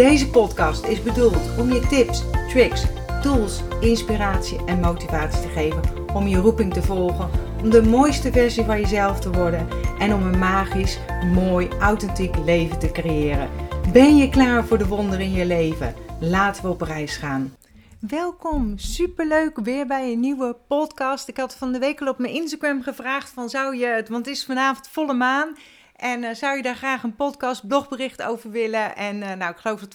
Deze podcast is bedoeld om je tips, tricks, tools, inspiratie en motivatie te geven om je roeping te volgen, om de mooiste versie van jezelf te worden en om een magisch, mooi, authentiek leven te creëren. Ben je klaar voor de wonderen in je leven? Laten we op reis gaan. Welkom, superleuk weer bij een nieuwe podcast. Ik had van de week al op mijn Instagram gevraagd van zou je het, want het is vanavond volle maan en uh, zou je daar graag een podcast, blogbericht over willen? En uh, nou, ik geloof dat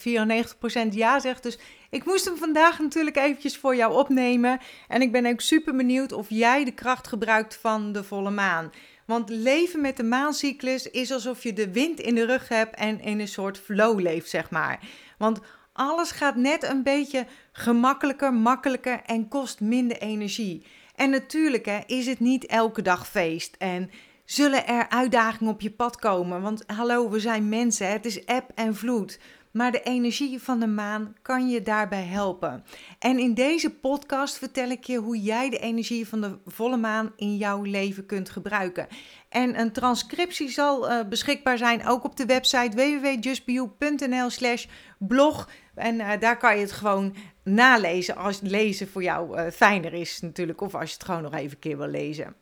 94% ja zegt. Dus ik moest hem vandaag natuurlijk eventjes voor jou opnemen. En ik ben ook super benieuwd of jij de kracht gebruikt van de volle maan. Want leven met de maancyclus is alsof je de wind in de rug hebt en in een soort flow leeft, zeg maar. Want alles gaat net een beetje gemakkelijker, makkelijker en kost minder energie. En natuurlijk hè, is het niet elke dag feest. En zullen er uitdagingen op je pad komen. Want hallo, we zijn mensen, het is eb en vloed. Maar de energie van de maan kan je daarbij helpen. En in deze podcast vertel ik je hoe jij de energie van de volle maan in jouw leven kunt gebruiken. En een transcriptie zal uh, beschikbaar zijn ook op de website www.justbeyou.nl/slash blog. En uh, daar kan je het gewoon nalezen als lezen voor jou uh, fijner is natuurlijk. Of als je het gewoon nog even een keer wil lezen.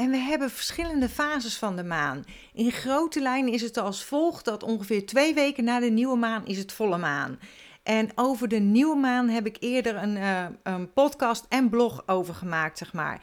En we hebben verschillende fases van de maan. In grote lijnen is het als volgt dat ongeveer twee weken na de nieuwe maan is het volle maan. En over de nieuwe maan heb ik eerder een, uh, een podcast en blog over gemaakt, zeg maar.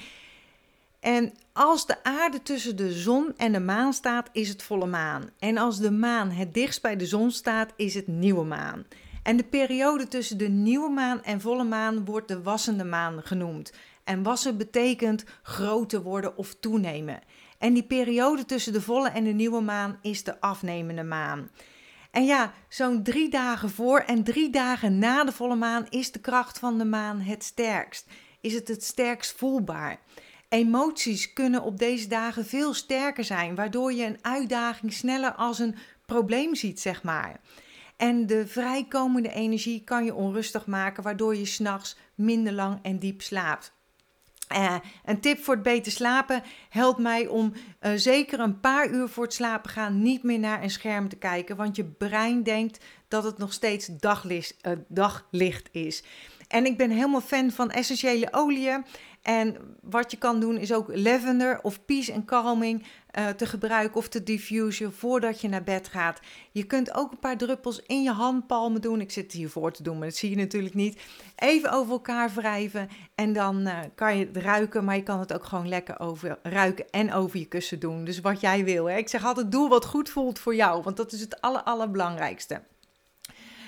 En als de aarde tussen de zon en de maan staat, is het volle maan. En als de maan het dichtst bij de zon staat, is het nieuwe maan. En de periode tussen de nieuwe maan en volle maan wordt de wassende maan genoemd. En wassen betekent groter worden of toenemen. En die periode tussen de volle en de nieuwe maan is de afnemende maan. En ja, zo'n drie dagen voor en drie dagen na de volle maan is de kracht van de maan het sterkst. Is het het sterkst voelbaar. Emoties kunnen op deze dagen veel sterker zijn, waardoor je een uitdaging sneller als een probleem ziet, zeg maar. En de vrijkomende energie kan je onrustig maken, waardoor je s'nachts minder lang en diep slaapt. Uh, een tip voor het beter slapen helpt mij om uh, zeker een paar uur voor het slapen gaan niet meer naar een scherm te kijken, want je brein denkt dat het nog steeds daglicht, uh, daglicht is. En ik ben helemaal fan van essentiële oliën. En wat je kan doen is ook lavender of peace and calming uh, te gebruiken of te diffusen voordat je naar bed gaat. Je kunt ook een paar druppels in je handpalmen doen. Ik zit hiervoor te doen, maar dat zie je natuurlijk niet. Even over elkaar wrijven en dan uh, kan je het ruiken, maar je kan het ook gewoon lekker over ruiken en over je kussen doen. Dus wat jij wil. Hè? Ik zeg altijd, doe wat goed voelt voor jou, want dat is het aller, allerbelangrijkste.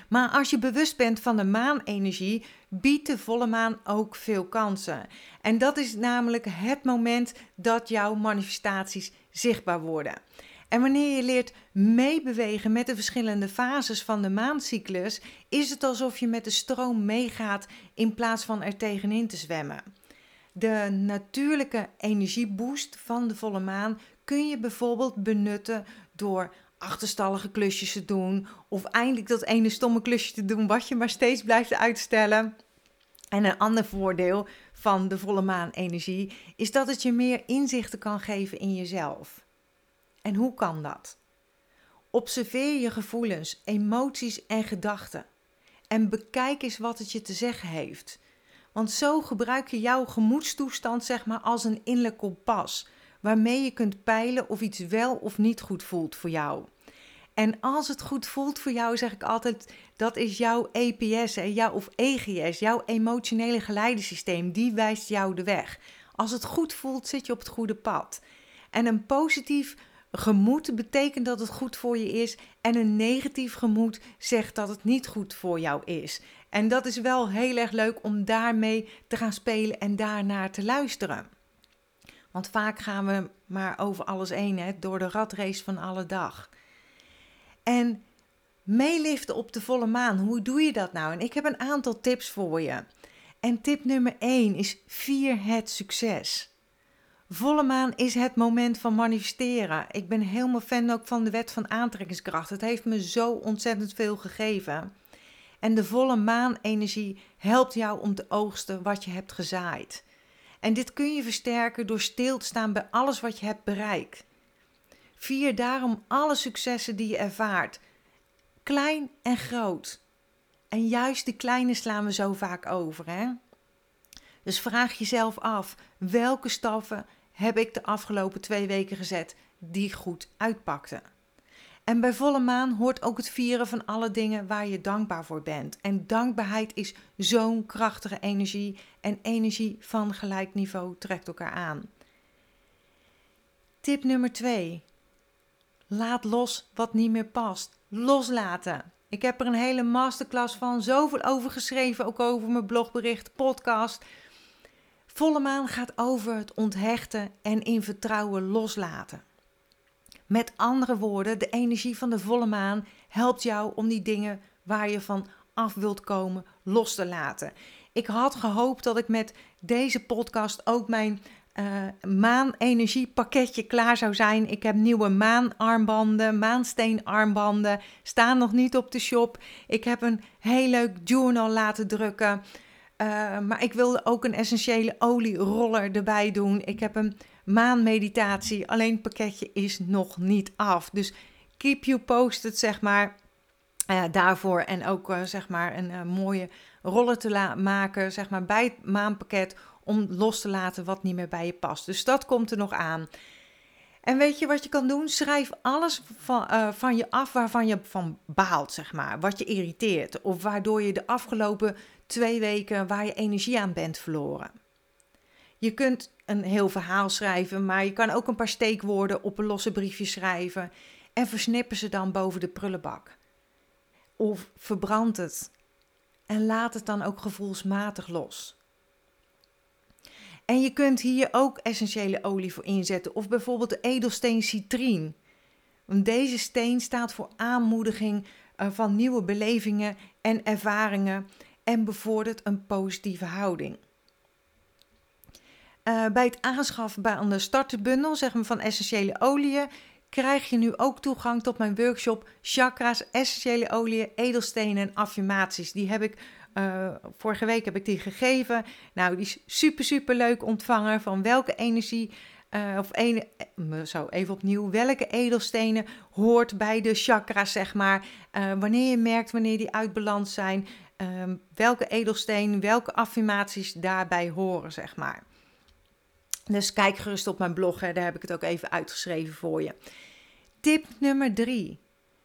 Maar als je bewust bent van de maanenergie, biedt de volle maan ook veel kansen. En dat is namelijk het moment dat jouw manifestaties zichtbaar worden. En wanneer je leert meebewegen met de verschillende fases van de maancyclus, is het alsof je met de stroom meegaat in plaats van er tegenin te zwemmen. De natuurlijke energieboost van de volle maan kun je bijvoorbeeld benutten door achterstallige klusjes te doen. Of eindelijk dat ene stomme klusje te doen wat je maar steeds blijft uitstellen. En een ander voordeel van de volle maan energie is dat het je meer inzichten kan geven in jezelf. En hoe kan dat? Observeer je gevoelens, emoties en gedachten. En bekijk eens wat het je te zeggen heeft. Want zo gebruik je jouw gemoedstoestand zeg maar als een innerlijk kompas waarmee je kunt peilen of iets wel of niet goed voelt voor jou. En als het goed voelt voor jou, zeg ik altijd, dat is jouw EPS hè, jouw, of EGS, jouw emotionele geleidensysteem. Die wijst jou de weg. Als het goed voelt, zit je op het goede pad. En een positief gemoed betekent dat het goed voor je is. En een negatief gemoed zegt dat het niet goed voor jou is. En dat is wel heel erg leuk om daarmee te gaan spelen en daarnaar te luisteren. Want vaak gaan we maar over alles heen, hè, door de ratrace van alle dag. En Meeliften op de volle maan, hoe doe je dat nou? En ik heb een aantal tips voor je. En tip nummer 1 is vier het succes. Volle maan is het moment van manifesteren. Ik ben helemaal fan ook van de wet van aantrekkingskracht. Het heeft me zo ontzettend veel gegeven. En de volle maan-energie helpt jou om te oogsten wat je hebt gezaaid. En dit kun je versterken door stil te staan bij alles wat je hebt bereikt. Vier daarom alle successen die je ervaart, klein en groot. En juist de kleine slaan we zo vaak over. Hè? Dus vraag jezelf af: welke stappen heb ik de afgelopen twee weken gezet die goed uitpakten? En bij volle maan hoort ook het vieren van alle dingen waar je dankbaar voor bent. En dankbaarheid is zo'n krachtige energie en energie van gelijk niveau trekt elkaar aan. Tip nummer 2. Laat los wat niet meer past. Loslaten. Ik heb er een hele masterclass van, zoveel over geschreven, ook over mijn blogbericht, podcast. Volle maan gaat over het onthechten en in vertrouwen loslaten. Met andere woorden, de energie van de volle maan helpt jou om die dingen waar je van af wilt komen los te laten. Ik had gehoopt dat ik met deze podcast ook mijn maan-energiepakketje klaar zou zijn. Ik heb nieuwe maanarmbanden, maansteenarmbanden, staan nog niet op de shop. Ik heb een heel leuk journal laten drukken. Uh, maar ik wilde ook een essentiële olieroller erbij doen. Ik heb een maanmeditatie. Alleen het pakketje is nog niet af. Dus keep you posted, zeg maar. Uh, daarvoor en ook zeg maar een mooie roller te maken, zeg maar bij het maanpakket om los te laten wat niet meer bij je past. Dus dat komt er nog aan. En weet je wat je kan doen? Schrijf alles van, van je af waarvan je van baalt, zeg maar. Wat je irriteert. Of waardoor je de afgelopen twee weken waar je energie aan bent verloren. Je kunt een heel verhaal schrijven, maar je kan ook een paar steekwoorden op een losse briefje schrijven en versnippen ze dan boven de prullenbak. Of verbrand het en laat het dan ook gevoelsmatig los. En je kunt hier ook essentiële olie voor inzetten, of bijvoorbeeld de edelsteen citrien. Deze steen staat voor aanmoediging eh, van nieuwe belevingen en ervaringen en bevordert een positieve houding. Uh, bij het aanschaffen van de starterbundel zeg maar, van essentiële oliën krijg je nu ook toegang tot mijn workshop Chakra's, essentiële oliën, edelstenen en affirmaties. Die heb ik uh, vorige week heb ik die gegeven. Nou, die is super super leuk ontvangen van welke energie uh, of een, zo even opnieuw, welke edelstenen hoort bij de chakras, zeg maar. Wanneer je merkt wanneer die uit balans zijn, um, welke edelsteen, welke affirmaties daarbij horen, zeg maar. Dus kijk gerust op mijn blog, hè, daar heb ik het ook even uitgeschreven voor je. Tip nummer 3.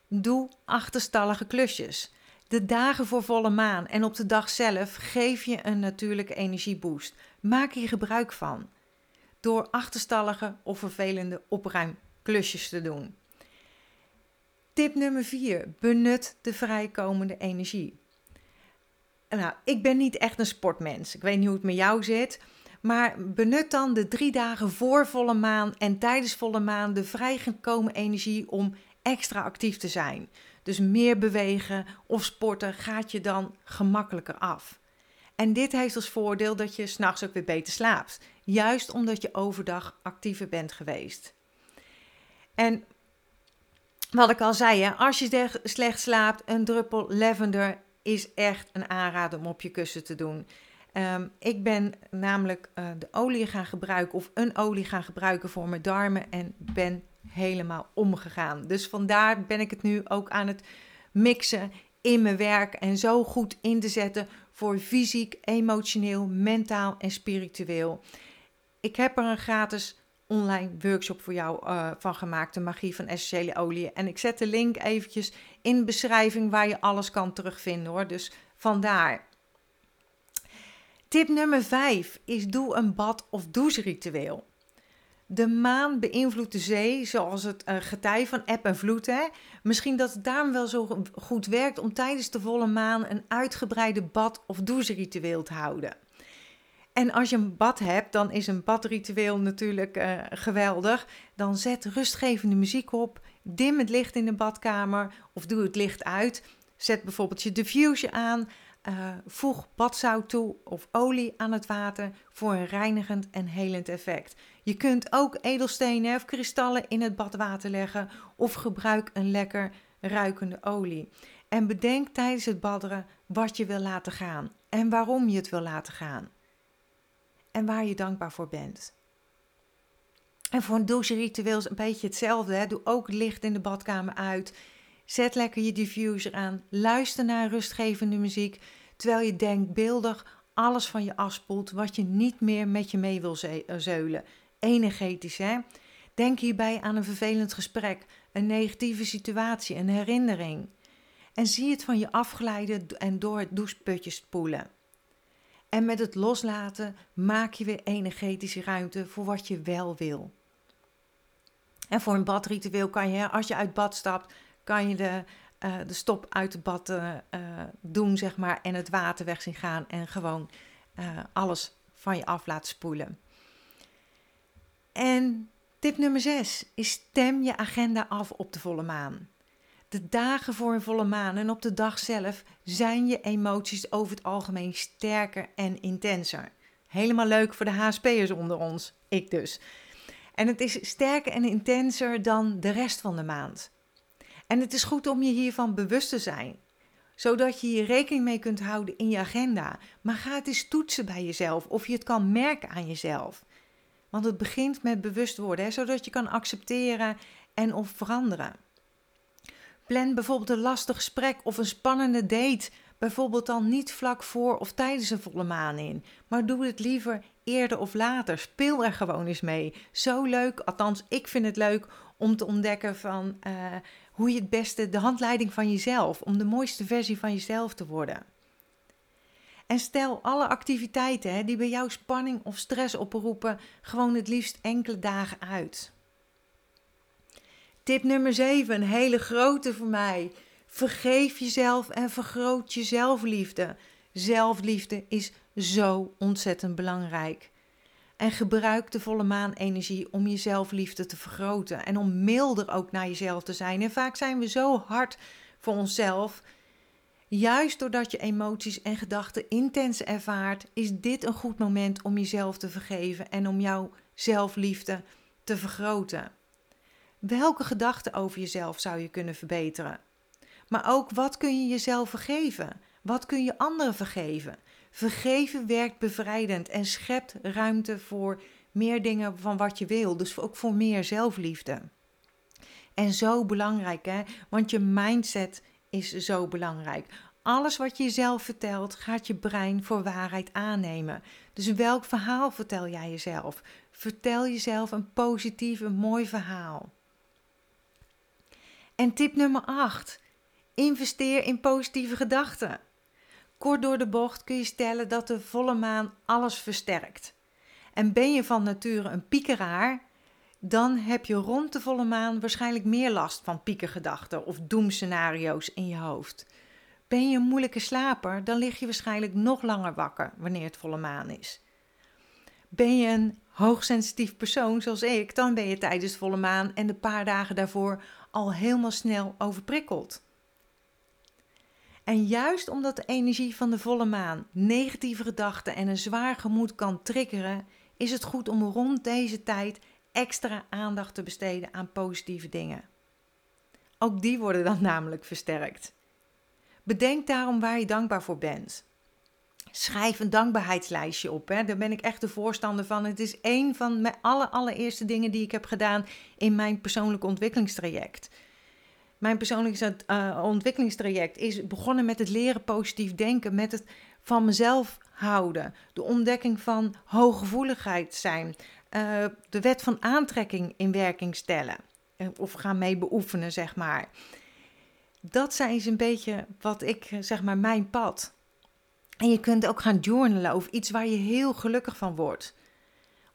Doe achterstallige klusjes. De dagen voor volle maan en op de dag zelf geef je een natuurlijke energieboost. Maak hier gebruik van. Door achterstallige of vervelende opruimklusjes te doen. Tip nummer 4. Benut de vrijkomende energie. Nou, ik ben niet echt een sportmens. Ik weet niet hoe het met jou zit. Maar benut dan de drie dagen voor volle maan en tijdens volle maan de vrijgekomen energie om extra actief te zijn. Dus meer bewegen of sporten gaat je dan gemakkelijker af. En dit heeft als voordeel dat je s'nachts ook weer beter slaapt. Juist omdat je overdag actiever bent geweest. En wat ik al zei, hè, als je slecht slaapt, een druppel lavender is echt een aanrader om op je kussen te doen. Um, ik ben namelijk uh, de olie gaan gebruiken of een olie gaan gebruiken voor mijn darmen en ben helemaal omgegaan. Dus vandaar ben ik het nu ook aan het mixen in mijn werk en zo goed in te zetten voor fysiek, emotioneel, mentaal en spiritueel. Ik heb er een gratis online workshop voor jou uh, van gemaakt, de magie van essentiële olie. En ik zet de link eventjes in de beschrijving waar je alles kan terugvinden hoor. Dus vandaar. Tip nummer 5 is doe een bad- of doucheritueel. De maan beïnvloedt de zee, zoals het uh, getij van eb en vloed. Hè? Misschien dat het daarom wel zo goed werkt om tijdens de volle maan een uitgebreide bad- of doucheritueel te houden. En als je een bad hebt, dan is een badritueel natuurlijk uh, geweldig. Dan zet rustgevende muziek op, Dim het licht in de badkamer of doe het licht uit. Zet bijvoorbeeld je diffuser aan. Uh, voeg badzout toe of olie aan het water voor een reinigend en helend effect. Je kunt ook edelstenen of kristallen in het badwater leggen of gebruik een lekker ruikende olie. En bedenk tijdens het badderen wat je wil laten gaan en waarom je het wil laten gaan. En waar je dankbaar voor bent. En voor een doucheritueel is een beetje hetzelfde. Hè? Doe ook licht in de badkamer uit. Zet lekker je diffuser aan. Luister naar rustgevende muziek. Terwijl je denkbeeldig alles van je afspoelt wat je niet meer met je mee wil eh, zeulen. Energetisch, hè? Denk hierbij aan een vervelend gesprek, een negatieve situatie, een herinnering. En zie het van je afglijden en door het doucheputje spoelen. En met het loslaten maak je weer energetische ruimte voor wat je wel wil. En voor een badritueel kan je, als je uit bad stapt, kan je de, uh, de stop uit het bad uh, doen, zeg maar, en het water weg zien gaan en gewoon alles van je af laten spoelen. En tip nummer 6 is stem je agenda af op de volle maan. De dagen voor een volle maan en op de dag zelf zijn je emoties over het algemeen sterker en intenser. Helemaal leuk voor de HSP'ers onder ons, ik dus. En het is sterker en intenser dan de rest van de maand. En het is goed om je hiervan bewust te zijn, zodat je hier rekening mee kunt houden in je agenda. Maar ga het eens toetsen bij jezelf of je het kan merken aan jezelf. Want het begint met bewust worden, zodat je kan accepteren en of veranderen. Plan bijvoorbeeld een lastig gesprek of een spannende date. Bijvoorbeeld dan niet vlak voor of tijdens een volle maan in. Maar doe het liever eerder of later. Speel er gewoon eens mee. Zo leuk, althans ik vind het leuk om te ontdekken van uh, hoe je het beste de handleiding van jezelf, om de mooiste versie van jezelf te worden. En stel alle activiteiten hè, die bij jou spanning of stress oproepen, gewoon het liefst enkele dagen uit. Tip nummer 7, een hele grote voor mij. Vergeef jezelf en vergroot je zelfliefde. Zelfliefde is zo ontzettend belangrijk. En gebruik de volle maan-energie om je zelfliefde te vergroten en om milder ook naar jezelf te zijn. En vaak zijn we zo hard voor onszelf. Juist doordat je emoties en gedachten intens ervaart, is dit een goed moment om jezelf te vergeven en om jouw zelfliefde te vergroten. Welke gedachten over jezelf zou je kunnen verbeteren? Maar ook wat kun je jezelf vergeven? Wat kun je anderen vergeven? Vergeven werkt bevrijdend en schept ruimte voor meer dingen van wat je wil. Dus ook voor meer zelfliefde. En zo belangrijk, hè? Want je mindset is zo belangrijk. Alles wat je jezelf vertelt, gaat je brein voor waarheid aannemen. Dus welk verhaal vertel jij jezelf? Vertel jezelf een positief, een mooi verhaal. En tip nummer 8. Investeer in positieve gedachten. Kort door de bocht kun je stellen dat de volle maan alles versterkt. En ben je van nature een piekeraar, dan heb je rond de volle maan waarschijnlijk meer last van piekergedachten of doemscenario's in je hoofd. Ben je een moeilijke slaper, dan lig je waarschijnlijk nog langer wakker wanneer het volle maan is. Ben je een hoogsensitief persoon zoals ik, dan ben je tijdens de volle maan en de paar dagen daarvoor al helemaal snel overprikkeld. En juist omdat de energie van de volle maan negatieve gedachten en een zwaar gemoed kan triggeren, is het goed om rond deze tijd extra aandacht te besteden aan positieve dingen. Ook die worden dan namelijk versterkt. Bedenk daarom waar je dankbaar voor bent. Schrijf een dankbaarheidslijstje op. Hè. Daar ben ik echt de voorstander van. Het is een van mijn alle, allereerste dingen die ik heb gedaan in mijn persoonlijke ontwikkelingstraject. Mijn persoonlijke uh, ontwikkelingstraject is begonnen met het leren positief denken, met het van mezelf houden, de ontdekking van hooggevoeligheid zijn, uh, de wet van aantrekking in werking stellen eh, of gaan mee beoefenen, zeg maar. Dat zijn een beetje wat ik, zeg maar, mijn pad. En je kunt ook gaan journalen over iets waar je heel gelukkig van wordt.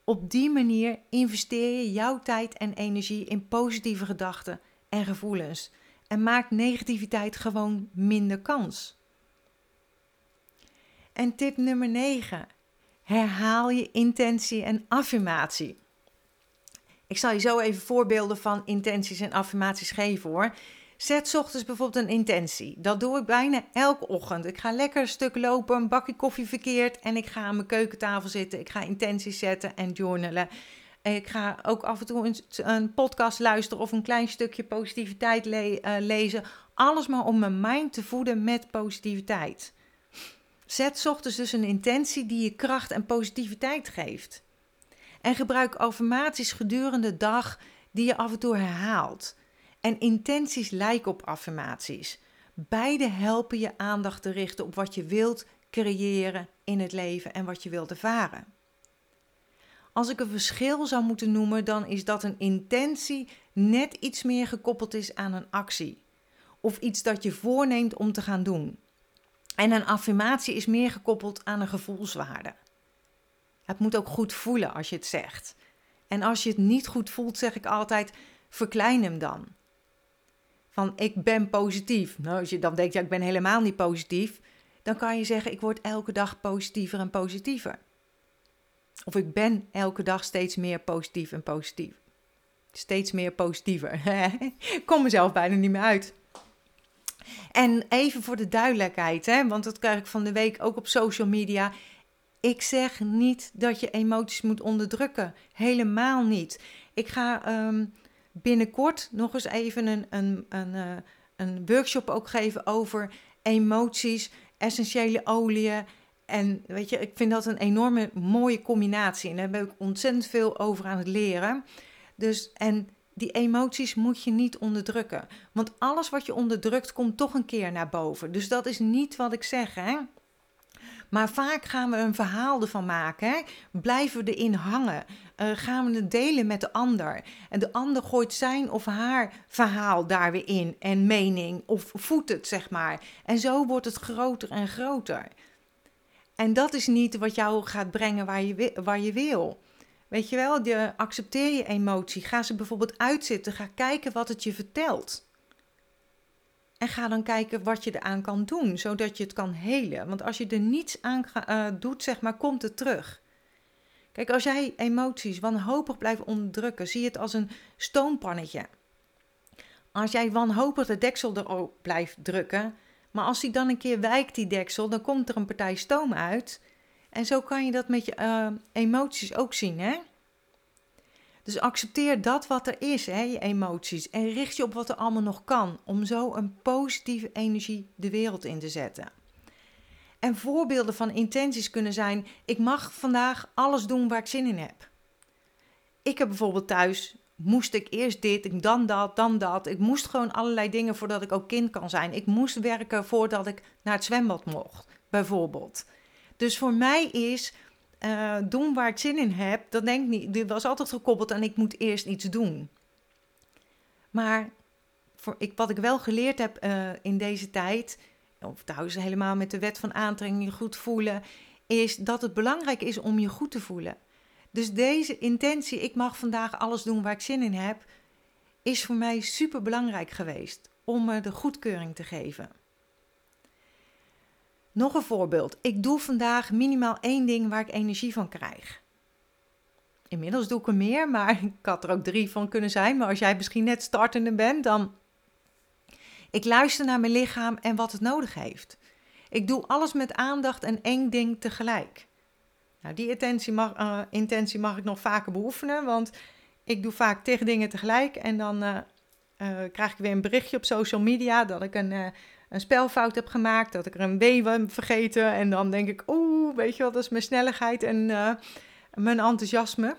Op die manier investeer je jouw tijd en energie in positieve gedachten en gevoelens en maakt negativiteit gewoon minder kans. En tip nummer 9. Herhaal je intentie en affirmatie. Ik zal je zo even voorbeelden van intenties en affirmaties geven hoor. Zet ochtends bijvoorbeeld een intentie. Dat doe ik bijna elke ochtend. Ik ga lekker een stuk lopen, een bakje koffie verkeerd en ik ga aan mijn keukentafel zitten. Ik ga intenties zetten en journalen. Ik ga ook af en toe een, podcast luisteren of een klein stukje positiviteit eh, lezen. Alles maar om mijn mind te voeden met positiviteit. Zet ochtends dus een intentie die je kracht en positiviteit geeft. En gebruik affirmaties gedurende de dag die je af en toe herhaalt. En intenties lijken op affirmaties. Beide helpen je aandacht te richten op wat je wilt creëren in het leven en wat je wilt ervaren. Als ik een verschil zou moeten noemen, dan is dat een intentie net iets meer gekoppeld is aan een actie. Of iets dat je voorneemt om te gaan doen. En een affirmatie is meer gekoppeld aan een gevoelswaarde. Het moet ook goed voelen als je het zegt. En als je het niet goed voelt, zeg ik altijd: verklein hem dan. Van ik ben positief. Nou, als je dan denkt, ja, ik ben helemaal niet positief, dan kan je zeggen: ik word elke dag positiever en positiever. Of ik ben elke dag steeds meer positief en positief. Steeds meer positiever. ik kom mezelf bijna niet meer uit. En even voor de duidelijkheid, hè, want dat krijg ik van de week ook op social media. Ik zeg niet dat je emoties moet onderdrukken. Helemaal niet. Ik ga ehm, binnenkort nog eens even een, een, een, uh, een workshop ook geven over emoties, essentiële oliën. En weet je, ik vind dat een enorme mooie combinatie. En daar ben ik ontzettend veel over aan het leren. Dus, en die emoties moet je niet onderdrukken. Want alles wat je onderdrukt, komt toch een keer naar boven. Dus dat is niet wat ik zeg. Hè? Maar vaak gaan we een verhaal ervan maken. Hè? Blijven we erin hangen? Uh, gaan we het delen met de ander? En de ander gooit zijn of haar verhaal daar weer in. En mening. Of voedt het, zeg maar. En zo wordt het groter en groter. En dat is niet wat jou gaat brengen waar je, waar je wil. Weet je wel, je accepteer je emotie. Ga ze bijvoorbeeld uitzitten. Ga kijken wat het je vertelt. En ga dan kijken wat je eraan kan doen, zodat je het kan helen. Want als je er niets aan uh, doet, zeg maar, komt het terug. Kijk, als jij emoties wanhopig blijft onderdrukken, zie je het als een stoompannetje. Als jij wanhopig de deksel erop blijft drukken, maar als die dan een keer wijkt, die deksel, dan komt er een partij stoom uit. En zo kan je dat met je uh, emoties ook zien, hè? Dus accepteer dat wat er is, hè, je emoties. En richt je op wat er allemaal nog kan. Om zo een positieve energie de wereld in te zetten. En voorbeelden van intenties kunnen zijn: ik mag vandaag alles doen waar ik zin in heb. Ik heb bijvoorbeeld thuis, moest ik eerst dit, dan dat, dan dat. Ik moest gewoon allerlei dingen voordat ik ook kind kan zijn. Ik moest werken voordat ik naar het zwembad mocht, bijvoorbeeld. Dus voor mij is uh, doen waar ik zin in heb, dat denk niet. Dit was altijd gekoppeld aan ik moet eerst iets doen. Maar voor ik, wat ik wel geleerd heb uh, in deze tijd, of trouwens helemaal met de wet van aantrekking je goed voelen, is dat het belangrijk is om je goed te voelen. Dus deze intentie, ik mag vandaag alles doen waar ik zin in heb, is voor mij super belangrijk geweest om me de goedkeuring te geven. Nog een voorbeeld. Ik doe vandaag minimaal één ding waar ik energie van krijg. Inmiddels doe ik er meer, maar ik had er ook drie van kunnen zijn. Maar als jij misschien net startende bent, dan. Ik luister naar mijn lichaam en wat het nodig heeft. Ik doe alles met aandacht en één ding tegelijk. Nou, die intentie mag, uh, intentie mag ik nog vaker beoefenen, want ik doe vaak tegen dingen tegelijk. En dan uh, uh, krijg ik weer een berichtje op social media dat ik een een spelfout heb gemaakt, dat ik er een W heb vergeten. En dan denk ik, oeh, weet je wat, dat is mijn snelheid en uh, mijn enthousiasme.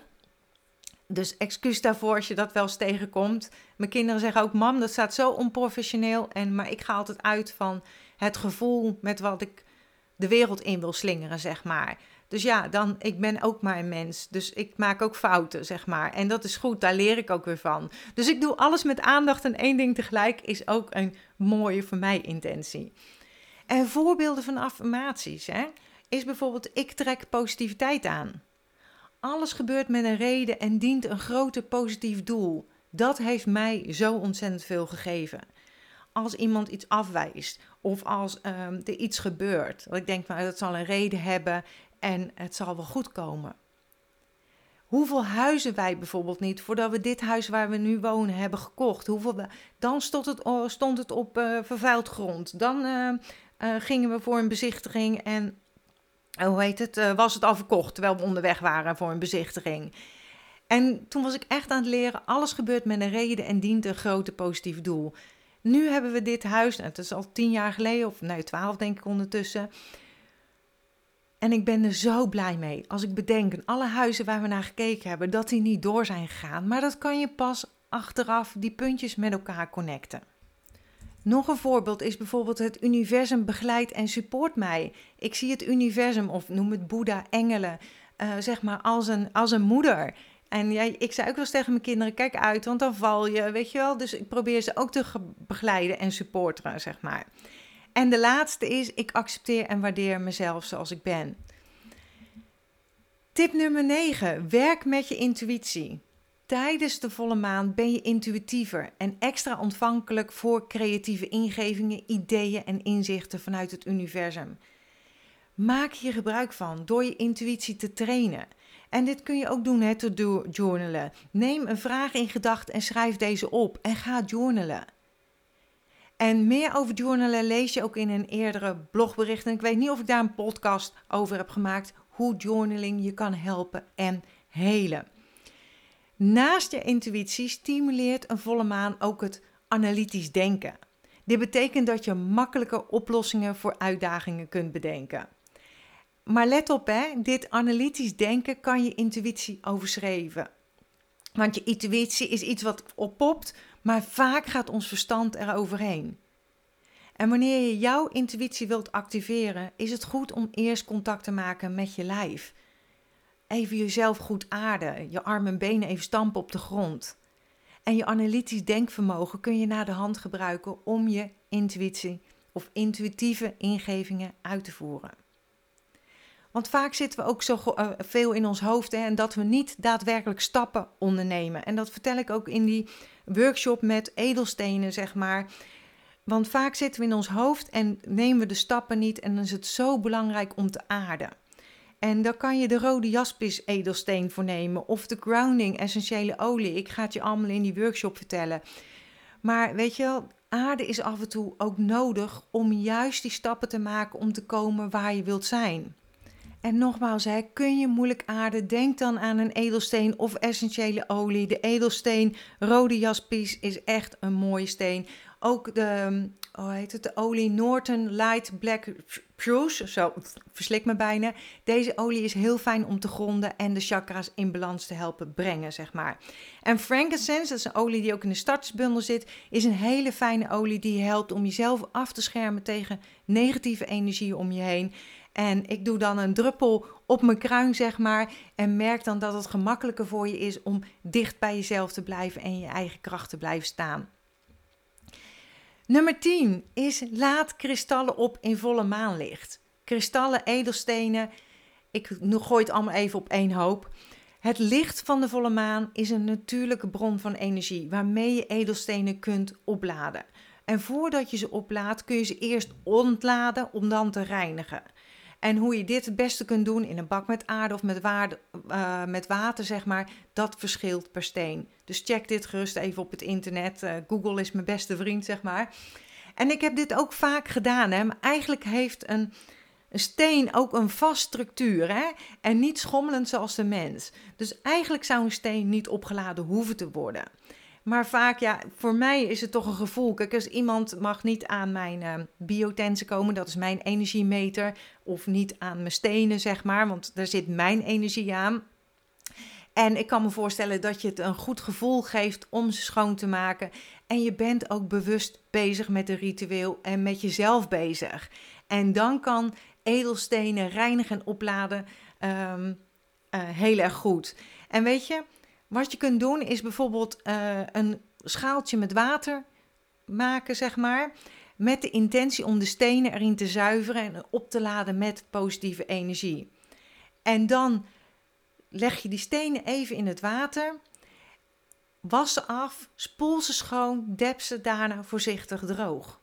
Dus excuus daarvoor als je dat wel eens tegenkomt. Mijn kinderen zeggen ook, mam, dat staat zo onprofessioneel. En, maar ik ga altijd uit van het gevoel met wat ik de wereld in wil slingeren, zeg maar. Dus ja, dan, ik ben ook maar een mens. Dus ik maak ook fouten, zeg maar. En dat is goed, daar leer ik ook weer van. Dus ik doe alles met aandacht en één ding tegelijk is ook een mooie voor mij intentie. En voorbeelden van affirmaties hè, is bijvoorbeeld ik trek positiviteit aan. Alles gebeurt met een reden en dient een groter positief doel. Dat heeft mij zo ontzettend veel gegeven. Als iemand iets afwijst of als um, er iets gebeurt, dat ik denk, maar dat zal een reden hebben en het zal wel goed komen. Hoeveel huizen wij bijvoorbeeld niet, voordat we dit huis waar we nu wonen hebben gekocht. Hoeveel dan stond het, stond het op uh, vervuild grond. Dan uh, gingen we voor een bezichtiging en hoe heet het, was het al verkocht terwijl we onderweg waren voor een bezichtiging. En toen was ik echt aan het leren, alles gebeurt met een reden en dient een grote positief doel. Nu hebben we dit huis, nou, het is al tien jaar geleden, of nee, twaalf denk ik ondertussen. En ik ben er zo blij mee. Als ik bedenk aan alle huizen waar we naar gekeken hebben, dat die niet door zijn gegaan. Maar dat kan je pas achteraf die puntjes met elkaar connecten. Nog een voorbeeld is bijvoorbeeld het universum begeleidt en support mij. Ik zie het universum, of noem het Boeddha, engelen, uh, zeg maar als een, als een moeder. En ja, ik zei ook wel eens tegen mijn kinderen: kijk uit, want dan val je, weet je wel. Dus ik probeer ze ook te begeleiden en supporteren, zeg maar. En de laatste is: ik accepteer en waardeer mezelf zoals ik ben. Tip nummer 9: werk met je intuïtie. Tijdens de volle maan ben je intuïtiever en extra ontvankelijk voor creatieve ingevingen, ideeën en inzichten vanuit het universum. Maak hier gebruik van door je intuïtie te trainen. En dit kun je ook doen hè, te journalen. Neem een vraag in gedachten en schrijf deze op en ga journalen. En meer over journalen lees je ook in een eerdere blogbericht. En ik weet niet of ik daar een podcast over heb gemaakt. Hoe journaling je kan helpen en helen. Naast je intuïtie stimuleert een volle maan ook het analytisch denken. Dit betekent dat je makkelijker oplossingen voor uitdagingen kunt bedenken. Maar let op, hè, dit analytisch denken kan je intuïtie overschreven. Want je intuïtie is iets wat oppopt, maar vaak gaat ons verstand eroverheen. En wanneer je jouw intuïtie wilt activeren, is het goed om eerst contact te maken met je lijf. Even jezelf goed aarden, je armen en benen even stampen op de grond. En je analytisch denkvermogen kun je naar de hand gebruiken om je intuïtie of intuïtieve ingevingen uit te voeren. Want vaak zitten we ook zo uh, veel in ons hoofd hè, en dat we niet daadwerkelijk stappen ondernemen. En dat vertel ik ook in die workshop met edelstenen, zeg maar. Want vaak zitten we in ons hoofd en nemen we de stappen niet. En dan is het zo belangrijk om te aarden. En daar kan je de rode jaspis edelsteen voor nemen. Of de grounding essentiële olie. Ik ga het je allemaal in die workshop vertellen. Maar weet je wel, aarde is af en toe ook nodig om juist die stappen te maken om te komen waar je wilt zijn. En nogmaals, hè, kun je moeilijk aarden, denk dan aan een edelsteen of essentiële olie. De edelsteen rode jaspis is echt een mooie steen. Ook de, oh heet het, de olie Norton Light Black Spruce, zo verslik me bijna. Deze olie is heel fijn om te gronden en de chakra's in balans te helpen brengen, zeg maar. En frankincense, dat is een olie die ook in de startersbundel zit, is een hele fijne olie die helpt om jezelf af te schermen tegen negatieve energie om je heen. En ik doe dan een druppel op mijn kruin, zeg maar. En merk dan dat het gemakkelijker voor je is om dicht bij jezelf te blijven en je eigen kracht te blijven staan. Nummer 10 is laat kristallen op in volle maanlicht. Kristallen, edelstenen, ik gooi het allemaal even op één hoop. Het licht van de volle maan is een natuurlijke bron van energie waarmee je edelstenen kunt opladen. En voordat je ze oplaadt kun je ze eerst ontladen om dan te reinigen. En hoe je dit het beste kunt doen in een bak met aarde of met, uh, met water, zeg maar, dat verschilt per steen. Dus check dit gerust even op het internet. Uh, Google is mijn beste vriend, zeg maar. En ik heb dit ook vaak gedaan. Hè? Maar eigenlijk heeft een, een steen ook een vast structuur hè? en niet schommelend zoals de mens. Dus eigenlijk zou een steen niet opgeladen hoeven te worden. Maar vaak, ja, voor mij is het toch een gevoel. Kijk, als iemand mag niet aan mijn uh, biotensen komen, dat is mijn energiemeter, of niet aan mijn stenen, zeg maar, want daar zit mijn energie aan. En ik kan me voorstellen dat je het een goed gevoel geeft om ze schoon te maken. En je bent ook bewust bezig met een ritueel en met jezelf bezig. En dan kan edelstenen reinigen en opladen um, uh, heel erg goed. En weet je, wat je kunt doen is bijvoorbeeld uh, een schaaltje met water maken, zeg maar. Met de intentie om de stenen erin te zuiveren en op te laden met positieve energie. En dan leg je die stenen even in het water. Was ze af, spoel ze schoon, dep ze daarna voorzichtig droog.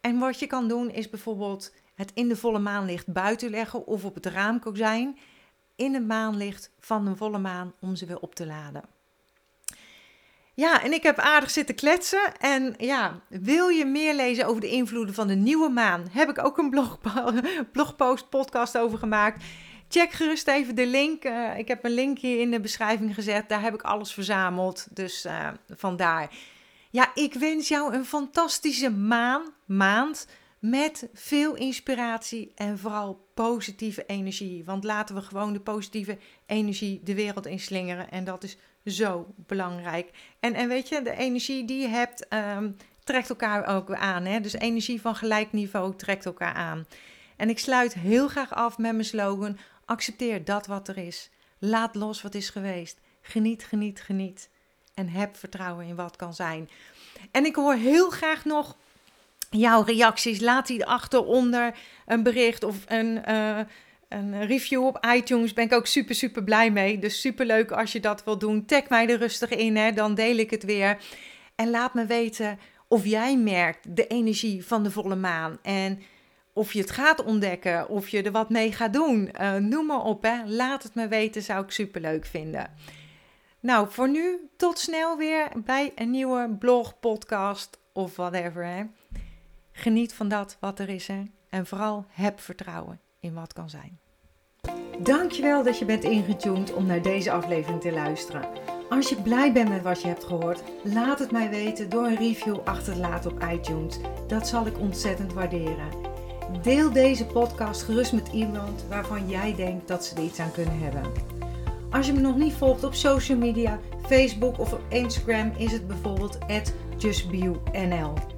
En wat je kan doen is bijvoorbeeld het in de volle maanlicht buiten leggen of op het raamkozijn in het maanlicht van een volle maan om ze weer op te laden. Ja, en ik heb aardig zitten kletsen. En ja, wil je meer lezen over de invloeden van de nieuwe maan? Heb ik ook een blog, blogpost, podcast over gemaakt. Check gerust even de link. Uh, ik heb een link hier in de beschrijving gezet. Daar heb ik alles verzameld. Dus uh, vandaar. Ja, ik wens jou een fantastische maan, maand met veel inspiratie en vooral positieve energie. Want laten we gewoon de positieve energie de wereld inslingeren. En dat is zo belangrijk. En, en weet je, de energie die je hebt, um, trekt elkaar ook aan. Hè? Dus energie van gelijk niveau trekt elkaar aan. En ik sluit heel graag af met mijn slogan: accepteer dat wat er is. Laat los wat is geweest. Geniet, geniet, geniet. En heb vertrouwen in wat kan zijn. En ik hoor heel graag nog jouw reacties. Laat die achter onder een bericht of een, uh, een review op iTunes. Ben ik ook super, super blij mee. Dus super leuk als je dat wil doen. Tag mij er rustig in, hè, dan deel ik het weer. En laat me weten of jij merkt de energie van de volle maan. En of je het gaat ontdekken, of je er wat mee gaat doen. Uh, noem maar op, hè. laat het me weten, zou ik super leuk vinden. Nou, voor nu, tot snel weer bij een nieuwe blog, podcast of whatever. Hè. Geniet van dat wat er is hè? en vooral heb vertrouwen in wat kan zijn. Dankjewel dat je bent ingetuned om naar deze aflevering te luisteren. Als je blij bent met wat je hebt gehoord, laat het mij weten door een review achter te laten op iTunes. Dat zal ik ontzettend waarderen. Deel deze podcast gerust met iemand waarvan jij denkt dat ze er iets aan kunnen hebben. Als je me nog niet volgt op social media, Facebook of op Instagram, is het bijvoorbeeld justbionl.